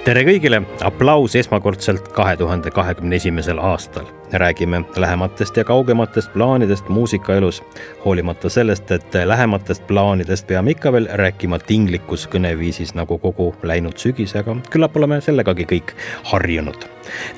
tere kõigile, aplaus esmakordselt kahe tuhande kahekümne esimesel aastal. räägime lähematest ja kaugematest plaanidest muusikaelus, hoolimata sellest, et lähematest plaanidest peame ikka veel rääkima tinglikus kõneviisis nagu kogu läinud sügis, aga küllap oleme sellegagi kõik harjunud.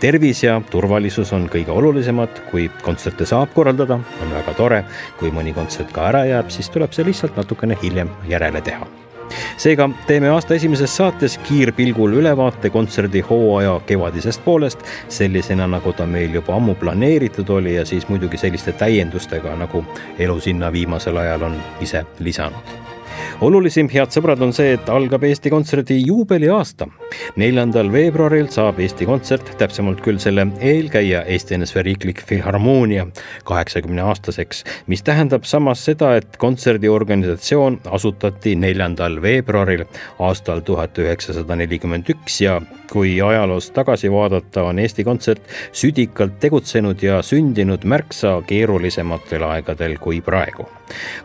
tervis ja turvalisus on kõige olulisemad, kui kontserte saab korraldada, on väga tore, kui mõni kontsert ka ära jääb, siis tuleb see lihtsalt natukene hiljem järele teha seega teeme aasta esimeses saates kiirpilgul ülevaate kontserdi hooaja kevadisest poolest, sellisena nagu ta meil juba ammu planeeritud oli ja siis muidugi selliste täiendustega, nagu elu sinna viimasel ajal on ise lisanud olulisim, head sõbrad, on see, et algab Eesti Kontserdi juubeliaasta. neljandal veebruaril saab Eesti Kontsert, täpsemalt küll selle eelkäija Eesti NSV Riiklik Filharmoonia kaheksakümne aastaseks, mis tähendab samas seda, et kontserdi organisatsioon asutati neljandal veebruaril aastal tuhat üheksasada nelikümmend üks ja kui ajaloos tagasi vaadata, on Eesti Kontsert südikalt tegutsenud ja sündinud märksa keerulisematel aegadel kui praegu.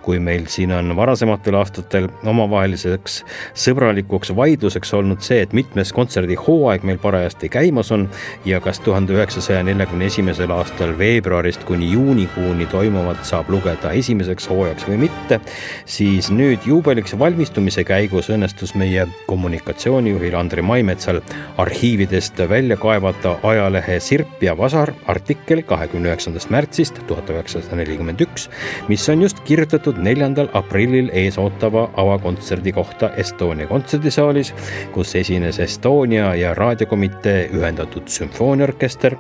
kui meil siin on varasematel aastatel omavaheliseks sõbralikuks vaidluseks olnud see, et mitmes kontserdihooaeg meil parajasti käimas on ja kas tuhande üheksasaja neljakümne esimesel aastal veebruarist kuni juunikuuni toimuvat saab lugeda esimeseks hooajaks või mitte, siis nüüd juubeliks valmistumise käigus õnnestus meie kommunikatsioonijuhil Andri Maimetsal arhiividest välja kaevata ajalehe Sirp ja Vasar artikkel kahekümne üheksandast märtsist tuhat üheksasada nelikümmend üks, mis on just kirjutatud neljandal aprillil eesootava avakontserdi kohta Estonia kontserdisaalis, kus esines Estonia ja raadiokomitee ühendatud sümfooniaorkester,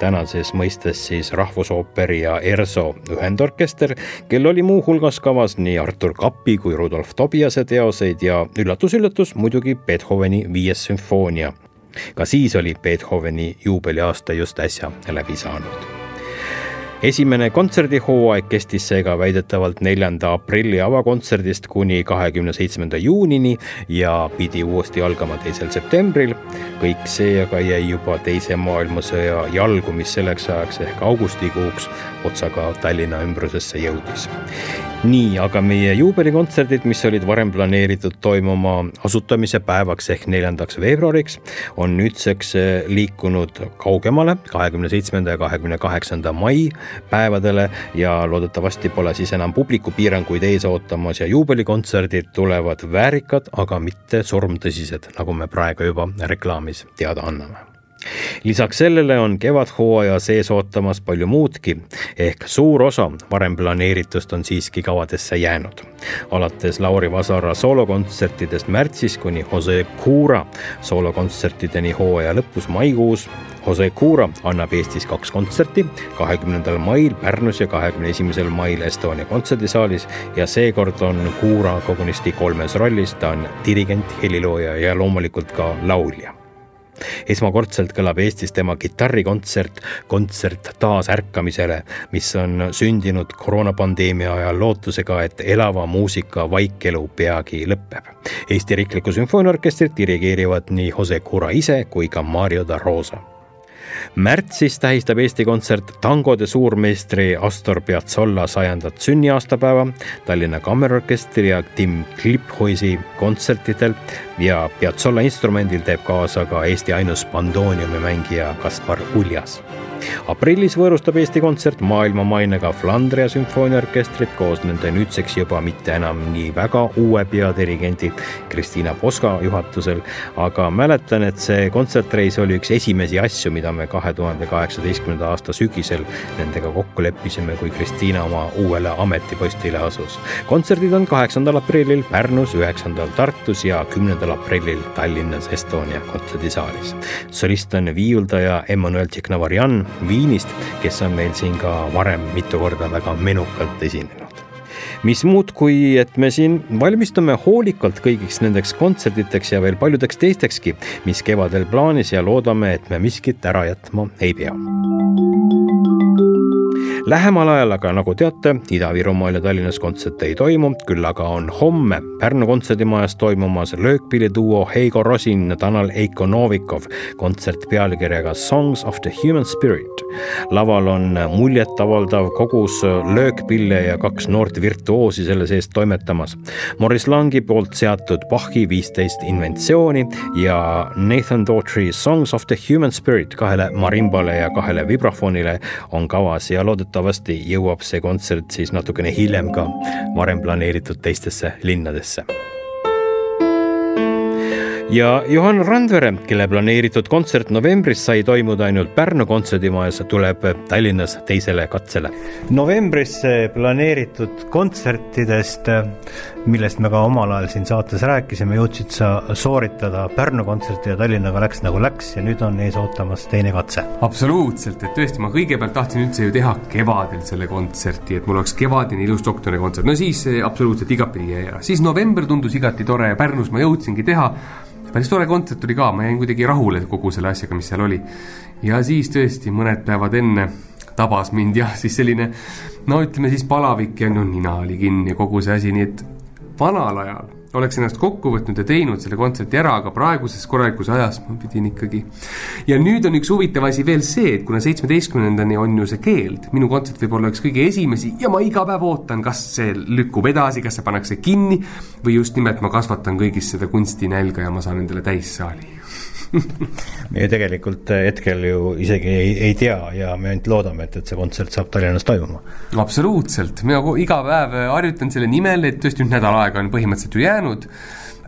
tänases mõistes siis Rahvusooperi ja ERSO ühendorkester, kel oli muuhulgas kavas nii Artur Kapi kui Rudolf Tobiase teoseid ja üllatus-üllatus muidugi Beethoveni viies sümfoonia ka siis oli Beethoveni juubeliaasta just äsja läbi saanud esimene kontserdihooaeg kestis seega väidetavalt neljanda aprilli avakontserdist kuni kahekümne seitsmenda juunini ja pidi uuesti algama teisel septembril. kõik see aga jäi juba Teise maailmasõja jalgu, mis selleks ajaks ehk augustikuuks otsaga Tallinna ümbrusesse jõudis nii, aga meie juubelikontserdid, mis olid varem planeeritud toimuma asutamise päevaks ehk neljandaks veebruariks, on nüüdseks eh, liikunud kaugemale, kahekümne seitsmenda ja kahekümne kaheksanda mai päevadele ja loodetavasti pole siis enam publikupiiranguid ees ootamas ja juubelikontserdid tulevad väärikad, aga mitte surmtõsised, nagu me praegu juba reklaamis teada anname lisaks sellele on kevadhooaja sees ootamas palju muudki, ehk suur osa varem planeeritust on siiski kavadesse jäänud. alates Lauri Vasara soolokontsertidest märtsis kuni Jose Cura soolokontsertideni hooaja lõpus maikuus Jose Cura annab Eestis kaks kontserti, kahekümnendal mail Pärnus ja kahekümne esimesel mail Estonia kontserdisaalis ja seekord on Cura kogunisti kolmes rollis, ta on dirigent, helilooja ja loomulikult ka laulja esmakordselt kõlab Eestis tema kitarrikontsert, kontsert taasärkamisele, mis on sündinud koroonapandeemia ajal lootusega, et elava muusika vaikelu peagi lõpeb. Eesti Riiklikku Sümfooniaorkestrit dirigeerivad nii Jose Cura ise kui ka Mario da Rosa märtsis tähistab Eesti Kontsert tangode suurmeistri Astor Piazzolla sajandat sünniaastapäeva Tallinna Kammerorkestri ja Tim Kliphuisi kontsertidel ja Piazzolla instrumendil teeb kaasa ka Eesti ainus bandooniumi mängija Kaspar Uljas. Aprillis võõrustab Eesti Kontsert maailmamainega Flandria sümfooniaorkestrit koos nende nüüdseks juba mitte enam nii väga uue peadirigendi Kristiina Poska juhatusel, aga mäletan, et see kontsertreis oli üks esimesi asju, mida me kahe tuhande kaheksateistkümnenda aasta sügisel nendega kokku leppisime, kui Kristiina oma uuele ametipostile asus. kontserdid on kaheksandal aprillil Pärnus, üheksandal Tartus ja kümnendal aprillil Tallinnas Estonia kontserdisaalis. solist on viiuldaja Emmanuel Tšeknavarjan Viinist, kes on meil siin ka varem mitu korda väga menukalt esinenud mis muud, kui et me siin valmistume hoolikalt kõigiks nendeks kontsertideks ja veel paljudeks teistekski, mis kevadel plaanis ja loodame, et me miskit ära jätma ei pea lähemal ajal aga, nagu teate, Ida-Virumaal ja Tallinnas kontserte ei toimu, küll aga on homme Pärnu kontserdimajas toimumas löökpilliduo Heigo Rosin, Tanel Eiko Novikov kontsert pealkirjaga Songs of the Human Spirit. laval on muljetavaldav kogus löökpille ja kaks noort virtuoosi selle sees toimetamas. Morris Langi poolt seatud Bachi viisteist inventsiooni ja Nathan Daughtry Songs of the Human Spirit kahele marimbale ja kahele vibrafonile on kavas ja loodetavasti loodetavasti jõuab see kontsert siis natukene hiljem ka varem planeeritud teistesse linnadesse ja Johan Randvere, kelle planeeritud kontsert novembris sai toimuda ainult Pärnu kontserdimajas, tuleb Tallinnas teisele katsele. novembris planeeritud kontsertidest, millest me ka omal ajal siin saates rääkisime, jõudsid sa sooritada Pärnu kontserti ja Tallinnaga läks nagu läks ja nüüd on ees ootamas teine katse. absoluutselt, et tõesti, ma kõigepealt tahtsin üldse ju teha kevadel selle kontserti, et mul oleks kevadine ilus doktori kontsert, no siis absoluutselt igatpidi jäi ära, siis november tundus igati tore ja Pärnus ma jõudsingi teha päris tore kontsert oli ka, ma jäin kuidagi rahule kogu selle asjaga, mis seal oli. ja siis tõesti mõned päevad enne tabas mind jah, siis selline no ütleme siis palavik ja no nina oli kinni ja kogu see asi, nii et vanal ajal oleks ennast kokku võtnud ja teinud selle kontserti ära, aga praeguses korralikus ajas ma pidin ikkagi. ja nüüd on üks huvitav asi veel see, et kuna seitsmeteistkümnendani on ju see keeld, minu kontsert võib olla üks kõige esimesi ja ma iga päev ootan, kas see lükkub edasi, kas see pannakse kinni või just nimelt ma kasvatan kõigis seda kunstinälga ja ma saan endale täissaali me ju tegelikult hetkel ju isegi ei, ei tea ja me ainult loodame, et, et see kontsert saab Tallinnas toimuma. absoluutselt, mina iga päev harjutan selle nimel, et tõesti nüüd nädal aega on põhimõtteliselt ju jäänud,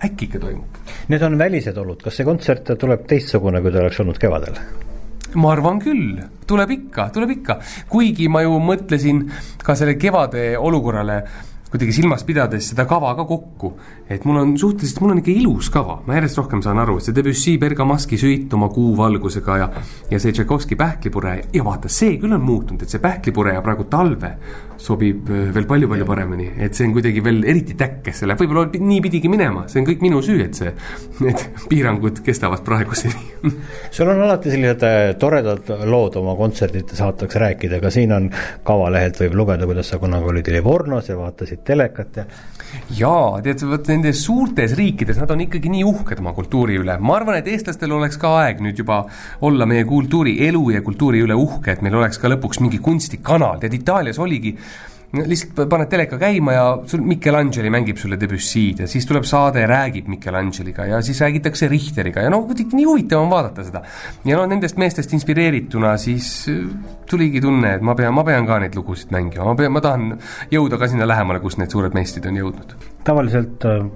äkki ikka toimub. Need on välised olud, kas see kontsert tuleb teistsugune, kui ta oleks olnud kevadel? ma arvan küll, tuleb ikka, tuleb ikka, kuigi ma ju mõtlesin ka selle kevade olukorrale kuidagi silmas pidades seda kava ka kokku. et mul on suhteliselt, mul on ikka ilus kava, ma järjest rohkem saan aru, et see Debussy Bergamaski süit oma kuuvalgusega ja ja see Tšaikovski pähklipure ja vaata, see küll on muutunud, et see pähklipure ja praegu talve sobib äh, veel palju-palju paremini, et see on kuidagi veel eriti täkkes, see läheb võib-olla nii pidigi minema, see on kõik minu süü, et see, need piirangud kestavad praeguseni. Sul on alati sellised äh, toredad lood oma kontsertide saateks rääkida, aga siin on kavalehelt võib lugeda, kuidas sa kunagi olid Livornos ja vaatasid vaatasid telekat ja jaa, tead, vot nendes suurtes riikides, nad on ikkagi nii uhked oma kultuuri üle, ma arvan, et eestlastel oleks ka aeg nüüd juba olla meie kultuuri elu ja kultuuri üle uhke, et meil oleks ka lõpuks mingi kunstikanal, tead Itaalias oligi lihtsalt paned teleka käima ja sul Michelangeli mängib sulle Debussy'd ja siis tuleb saade ja räägib Michelangeliga ja siis räägitakse Richteriga ja no kuidagi nii huvitav on vaadata seda. ja no nendest meestest inspireerituna siis äh, tuligi tunne, et ma pean, ma pean ka neid lugusid mängima, ma pean, ma tahan jõuda ka sinna lähemale, kus need suured meistrid on jõudnud. tavaliselt äh,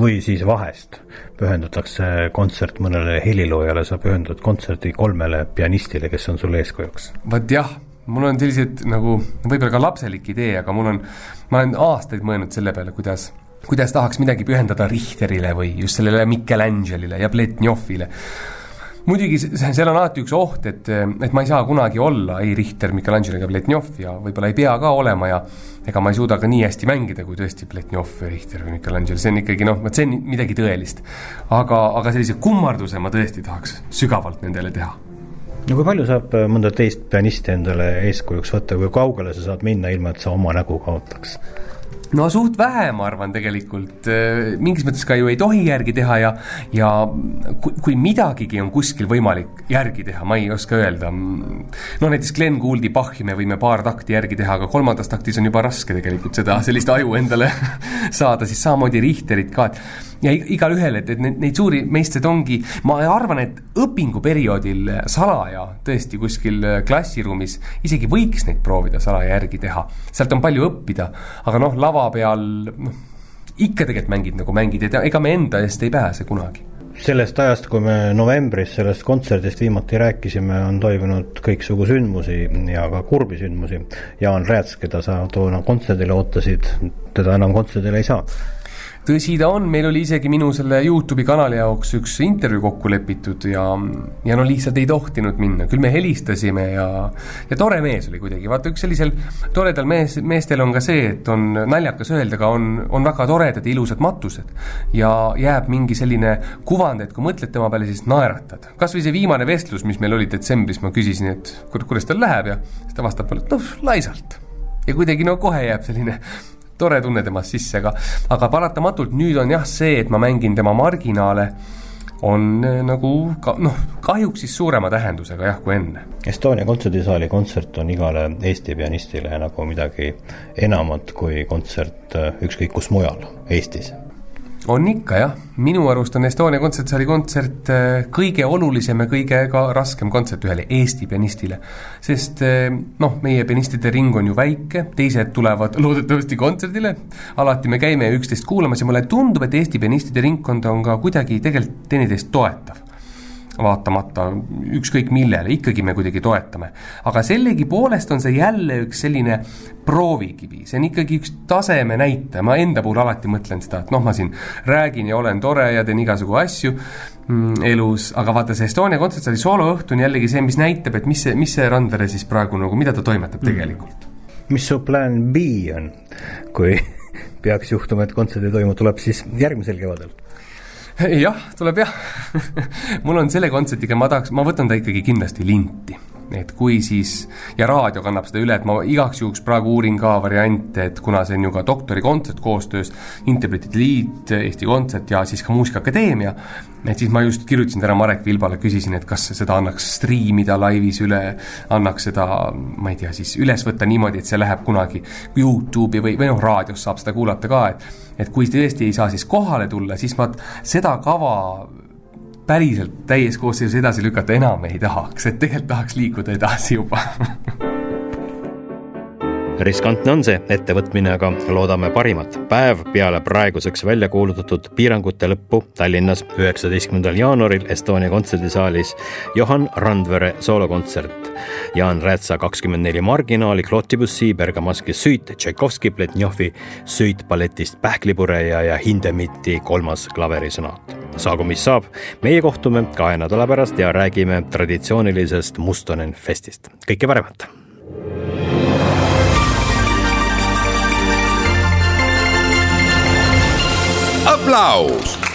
või siis vahest pühendatakse kontsert mõnele heliloojale, sa pühendad kontserdi kolmele pianistile, kes on sulle eeskujuks? vot jah mul on sellised nagu, võib-olla ka lapselik idee, aga mul on, ma olen aastaid mõelnud selle peale, kuidas, kuidas tahaks midagi pühendada Richterile või just sellele Michelangelile ja Pletnjovile. muidugi seal on alati üks oht, et, et ma ei saa kunagi olla ei Richter, Michelangelo ega Pletnjov ja võib-olla ei pea ka olema ja ega ma ei suuda ka nii hästi mängida, kui tõesti Pletnjov või Richter või Michelangelo, see on ikkagi noh, vot see on midagi tõelist. aga, aga sellise kummarduse ma tõesti tahaks sügavalt nendele teha no kui palju saab äh, mõnda teist pianisti endale eeskujuks võtta, kui kaugele sa saad minna, ilma et sa oma nägu kaotaks? No suht vähe, ma arvan tegelikult, mingis mõttes ka ju ei tohi järgi teha ja, ja kui, kui midagigi on kuskil võimalik järgi teha, ma ei oska öelda. no näiteks Glen Gouldi Bachi me võime paar takti järgi teha, aga kolmandas taktis on juba raske tegelikult seda, sellist aju endale saada, siis samamoodi Richterit ka, et ja igalühel, et, et neid, neid suuri meistreid ongi, ma arvan, et õpinguperioodil salaja tõesti kuskil klassiruumis isegi võiks neid proovida salaja järgi teha. sealt on palju õppida, aga noh, lava peal noh, ikka tegelikult mängid nagu mängid, et ega me enda eest ei pääse kunagi sellest ajast, kui me novembris sellest kontserdist viimati rääkisime, on toimunud kõiksugu sündmusi ja ka kurbi sündmusi. Jaan Rääts, keda sa toona kontserdile ootasid, teda enam kontserdile ei saa tõsi ta on, meil oli isegi minu selle Youtube'i kanali jaoks üks intervjuu kokku lepitud ja, ja no lihtsalt ei tohtinud minna, küll me helistasime ja, ja tore mees oli kuidagi, vaata üks sellisel toredal mees, meestel on ka see, et on naljakas öelda, aga on, on väga toredad ja ilusad matused. ja jääb mingi selline kuvand, et kui mõtled tema peale, siis naeratad. kas või see viimane vestlus, mis meil oli detsembris, ma küsisin, et kuidas tal läheb ja siis ta vastab mulle, et noh, laisalt ja kuidagi no kohe jääb selline tore tunne temast sisse, aga, aga paratamatult nüüd on jah see, et ma mängin tema marginaale, on eh, nagu ka noh, kahjuks siis suurema tähendusega jah, kui enne. Estonia kontserdisaali kontsert on igale Eesti pianistile nagu midagi enamat kui kontsert eh, ükskõik kus mujal Eestis on ikka jah, minu arust on Estonia kontsertsaali kontsert äh, kõige olulisem ja kõige ka raskem kontsert ühele Eesti pianistile. sest äh, noh, meie pianistide ring on ju väike, teised tulevad loodetavasti kontserdile, alati me käime üksteist kuulamas ja mulle tundub, et Eesti pianistide ringkond on ka kuidagi tegelikult teineteist toetav vaatamata ükskõik millele, ikkagi me kuidagi toetame. aga sellegipoolest on see jälle üks selline proovikivi, see on ikkagi üks taseme näitaja, ma enda puhul alati mõtlen seda, et noh, ma siin räägin ja olen tore ja teen igasugu asju mm, elus, aga vaata, see Estonia kontsertsaali sooloõhtu on jällegi see, mis näitab, et mis see, mis see Randvere siis praegu nagu, mida ta toimetab mm. tegelikult. mis su plaan B on, kui peaks juhtuma, et kontsert ei toimu, tuleb siis järgmisel kevadel? Jah, tuleb jah. Mul on selle kontserdiga, ma tahaks, ma võtan ta ikkagi kindlasti linti et kui siis, ja raadio kannab seda üle, et ma igaks juhuks praegu uurin ka variante, et kuna see on ju ka doktorikontsert koostöös Interpretide Liit, Eesti Kontsert ja siis ka Muusikaakadeemia, et siis ma just kirjutasin täna Marek Vilbale, küsisin, et kas seda annaks striimida laivis üle, annaks seda, ma ei tea, siis üles võtta niimoodi, et see läheb kunagi Youtube'i või, või noh, raadios saab seda kuulata ka, et et kui tõesti ei saa siis kohale tulla, siis ma seda kava päriselt täies koosseisus edasi lükata enam ei tahaks, et tegelikult tahaks liikuda edasi juba riskantne on see ettevõtmine, aga loodame parimat. päev peale praeguseks välja kuulutatud piirangute lõppu Tallinnas üheksateistkümnendal jaanuaril Estonia kontserdisaalis Johan Randvere soolokontsert. Jaan Räätsa kakskümmend neli marginaali, Claude Debussy, Bergamaschi süit, Tšaikovski, Pletnjovi süit balletist Pähklipureja ja Hindemiti kolmas klaverisõnaat. saagu mis saab, meie kohtume kahe nädala pärast ja räägime traditsioonilisest Mustonen festist. kõike paremat aplaus